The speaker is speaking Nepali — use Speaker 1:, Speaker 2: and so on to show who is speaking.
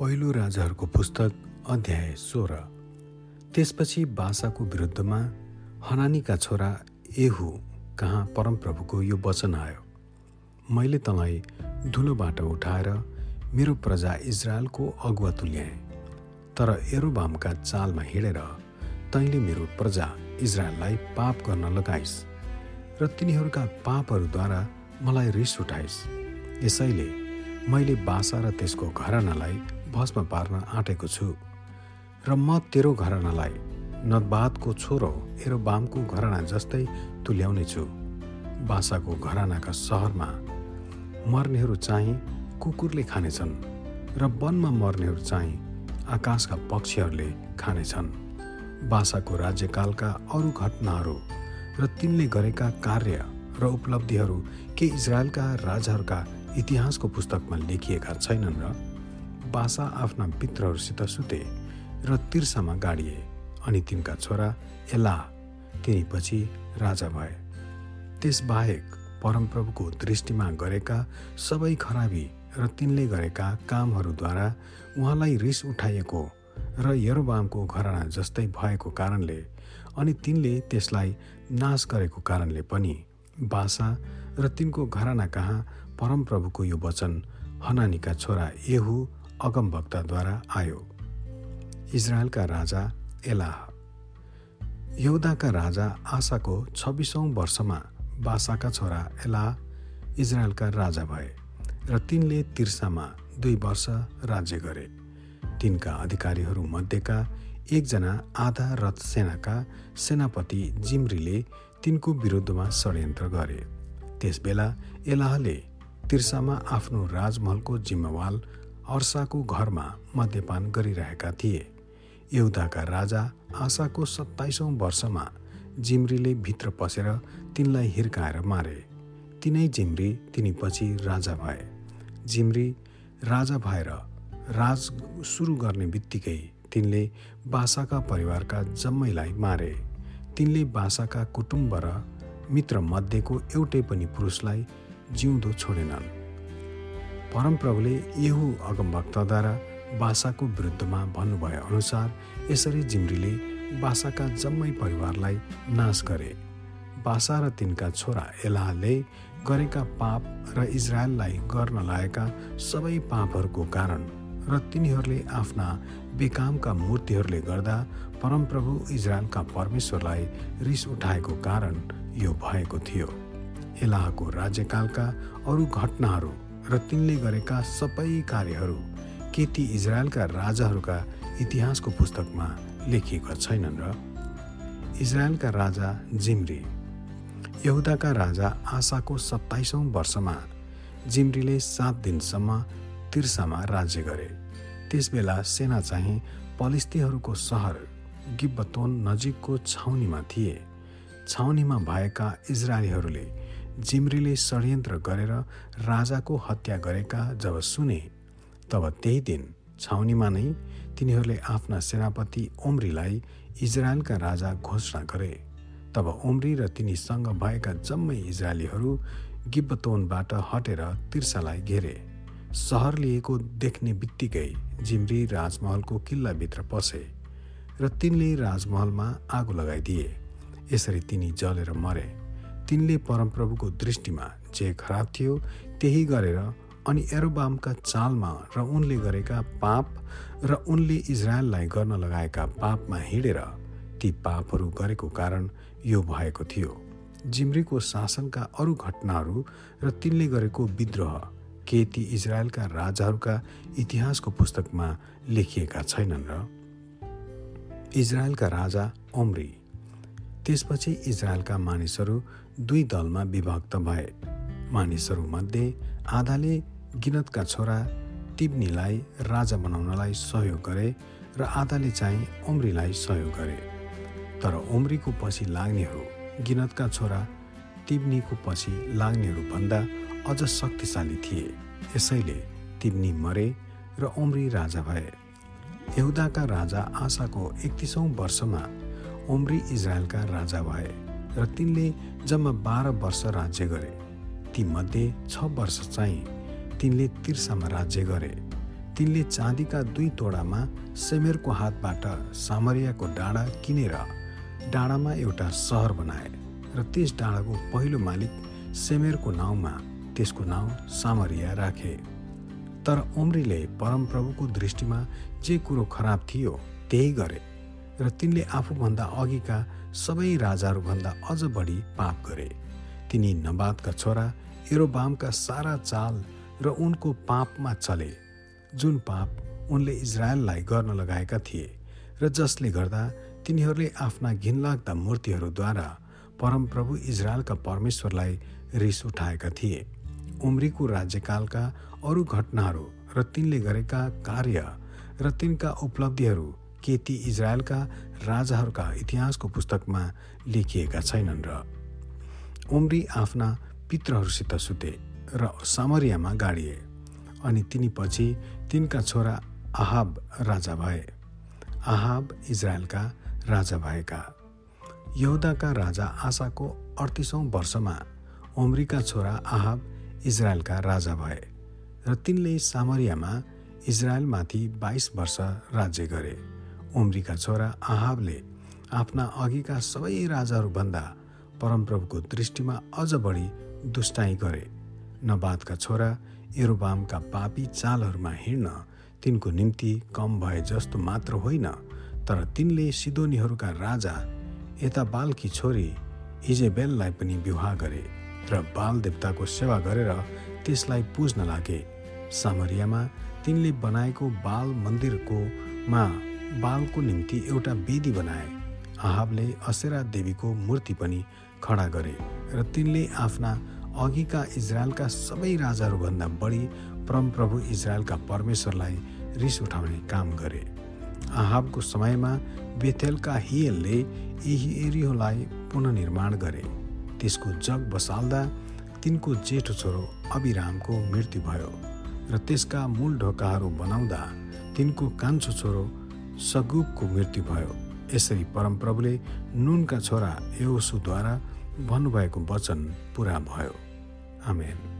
Speaker 1: पहिलो राजाहरूको पुस्तक अध्याय सोह्र। त्यसपछि बासाको विरुद्धमा हनानीका छोरा एहु कहाँ परमप्रभुको यो वचन आयो। मैले तँलाई धुलोबाट उठाएर मेरो प्रजा इजरायलको अगुवा तुल्याएँ तर एरोबामका चालमा हिँडेर तैँले मेरो प्रजा इजरायललाई पाप गर्न लगाइस् र तिनीहरूका पापहरूद्वारा मलाई रिस उठाइस्। यसैले मैले बासा र त्यसको घरानालाई भस्म पार्न आँटेको छु। र म तेरो घरानालाई नदबादको छोरो एरोबामको घराना जस्तै तुल्याउने छु। बासाको घरानाका सहरमा मर्नेहरू चाहिँ कुकुरले खानेछन् र वनमा मर्नेहरू चाहिँ आकाशका पक्षीहरूले खानेछन्। बासाको राज्यकालका अरू घटनाहरू र तिनले गरेका कार्य र उपलब्धिहरू के इजरायलका राजाहरूका इतिहासको पुस्तकमा लेखिएका छैनन् र बासा आफ्ना पित्रहरूसित सुते र तिर्सामा गाडिए अनि तिनका छोरा एला तिनीपछि राजा भए। त्यसबाहेक परमप्रभुको दृष्टिमा गरेका सबै खराबी र तिनले गरेका कामहरूद्वारा उहाँलाई रिस उठाइएको र यरोबामको घराना जस्तै भएको कारणले अनि तिनले त्यसलाई नाश गरेको कारणले पनि बासा र तिनको घराना कहाँ परमप्रभुको यो वचन हनानीका छोरा एहु अगमभक्तद्वारा आयो। इजरायलका राजा एलाह। यहुदाका राजा आशाको छब्बिसौँ वर्षमा बासाका छोरा एलाह इजरायलका राजा भए र तिनले तिर्सामा दुई वर्ष राज्य गरे। तिनका अधिकारीहरू मध्येका एकजना आधा रथ सेनाका सेनापति जिम्रीले तिनको विरुद्धमा षड्यन्त्र गरे। त्यसबेला एलाहले तिर्सामा आफ्नो राजमहलको जिम्मेवाल अर्साको घरमा मद्यपान गरिरहेका थिए। यहुदाका राजा आशाको सत्ताइसौँ वर्षमा जिम्रीले भित्र पसेर तिनलाई हिर्काएर मारे। तिनै जिम्री तिनीपछि राजा भए। जिम्री राजा भएर राज सुरु गर्ने बित्तिकै तिनले बासाका परिवारका जम्मैलाई मारे। तिनले बासाका कुटुम्ब र मित्र मध्येको एउटै पनि पुरुषलाई जिउँदो छोडेनन्। परमप्रभुले यहु अगमभक्तद्वारा बासाको विरुद्धमा भन्नुभए अनुसार यसरी जिम्रीले बासाका जम्मै परिवारलाई नाश गरे। बासा र तिनका छोरा एलाहले गरेका पाप र इजरायललाई गर्न लागेका सबै पापहरूको कारण र तिनीहरूले आफ्ना बेकामका मूर्तिहरूले गर्दा परमप्रभु इजरायलका परमेश्वरलाई रिस उठाएको कारण यो भएको थियो। एलाहको राज्यकालका अरू घटनाहरू र तिनले गरेका सबै कार्यहरू के ती इजरायलका राजाहरूका इतिहासको पुस्तकमा लेखिएका छैनन् र? इजरायलका राजा जिम्री। यहुदाका राजा आशाको सत्ताइसौँ वर्षमा जिम्रीले सात दिनसम्म तिर्सामा राज्य गरे। त्यसबेला सेना चाहिँ पलिस्तीहरूको सहर गिब्बतोन नजिकको छाउनीमा थिए। छाउनीमा भएका इजरायलीहरूले जिम्रीले षड्यन्त्र गरेर राजाको हत्या गरेका जब सुने तब त्यही दिन छाउनीमा नै तिनीहरूले आफ्ना सेनापति ओम्रीलाई इजरायलका राजा घोषणा गरे। तब ओम्री र तिनीसँग भएका जम्मै इजरायलीहरू गिब्बतोनबाट हटेर तिर्सालाई घेरे। सहर लिएको देख्ने बित्तिकै जिम्री राजमहलको किल्लाभित्र पसे र तिनले राजमहलमा आगो लगाइदिए। यसरी तिनी जलेर मरे। तिनले परमप्रभुको दृष्टिमा जे खराब थियो त्यही गरेर अनि एरोबामका चालमा र उनले गरेका पाप र उनले इजरायललाई गर्न लगाएका पापमा हिँडेर ती पापहरू गरेको कारण यो भएको थियो। जिम्रीको शासनका अरू घटनाहरू र तिनले गरेको विद्रोह के ती इजरायलका राजाहरूका इतिहासको पुस्तकमा लेखिएका छैनन् र? इजरायलका राजा ओम्री। त्यसपछि इजरायलका मानिसहरू दुई दलमा विभक्त भए। मानिसहरूमध्ये आधाले गिनतका छोरा तिब्नीलाई राजा बनाउनलाई सहयोग गरे र आधाले चाहिँ उम्रीलाई सहयोग गरे। तर उम्रीको पछि लाग्नेहरू गिनतका छोरा तिब्नीको पछि लाग्नेहरूभन्दा अझ शक्तिशाली थिए। यसैले तिब्नी मरे र उम्री राजा भए। यहुदाका राजा आशाको एकतिसौँ वर्षमा उम्री इजरायलका राजा भए। र तिनले जम्मा बाह्र वर्ष राज्य गरे। तीमध्ये छ वर्ष चाहिँ तिनले तिर्सामा राज्य गरे। तिनले चाँदीका दुई तोडामा सेमेरको हातबाट सामरियाको डाँडा किनेर डाँडामा एउटा सहर बनाए र त्यस डाँडाको पहिलो मालिक सेमेरको नाउँमा त्यसको नाउँ सामरिया राखे। तर उम्रीले परमप्रभुको दृष्टिमा जे कुरो खराब थियो त्यही गरे। र तिनले आफूभन्दा अघिका सबै राजाहरूभन्दा अझ बढी पाप गरे। तिनी नबादका छोरा एरोबामका सारा चाल र उनको पापमा चले। जुन पाप उनले इजरायललाई गर्न लगाएका थिए र जसले गर्दा तिनीहरूले आफ्ना घिनलाग्दा मूर्तिहरूद्वारा परमप्रभु इजरायलका परमेश्वरलाई रिस उठाएका थिए। उम्रीको राज्यकालका अरू घटनाहरू र तिनले गरेका कार्य र तिनका उपलब्धिहरू के ती इजरायलका राजाहरूका इतिहासको पुस्तकमा लेखिएका छैनन् र उम्री आफ्ना पित्रहरूसित सुते र सामरियामा गाडिए अनि तिनी पछि तिनका छोरा आहाब राजा भए। आहाब इजरायलका राजा भएका। यहुदाका राजा आशाको अडतिसौँ वर्षमा उम्रीका छोरा आहाब इजरायलका राजा भए र तिनले सामरियामा इजरायलमाथि बाइस वर्ष राज्य गरे। उम्रीका छोरा आहाबले आफ्ना अघिका सबै राजाहरूभन्दा परमप्रभुको दृष्टिमा अझ बढी दुष्टाइ गरे। नबादका छोरा एरोबामका पापी चालहरूमा हिँड्न तिनको निम्ति कम भए जस्तो मात्र होइन तर तिनले सिदोनीहरूका राजा यता बालकी छोरी इजेबेललाई पनि विवाह गरे र बाल देवताको सेवा गरेर त्यसलाई पुज्न लागे। सामरियामा तिनले बनाएको बाल मन्दिरको मा बालको निम्ति एउटा वेदी बनाए। आहाबले असेरा देवीको मूर्ति पनि खडा गरे र तिनले आफ्ना अघिका इजरायलका सबै राजाहरूभन्दा बढी परमप्रभु इजरायलका परमेश्वरलाई रिस उठाउने काम गरे। आहाबको समयमा बेथेलका हियलले एरियोलाई पुननिर्माण गरे। त्यसको जग बसाल्दा तिनको जेठो छोरो अभिरामको मृत्यु भयो र त्यसका मूल ढोकाहरू बनाउँदा तिनको कान्छो छोरो सगुबको मृत्यु भयो। यसरी परमप्रभुले नुनका छोरा एओसुद्वारा भन्नुभएको वचन पुरा भयो। आमेन।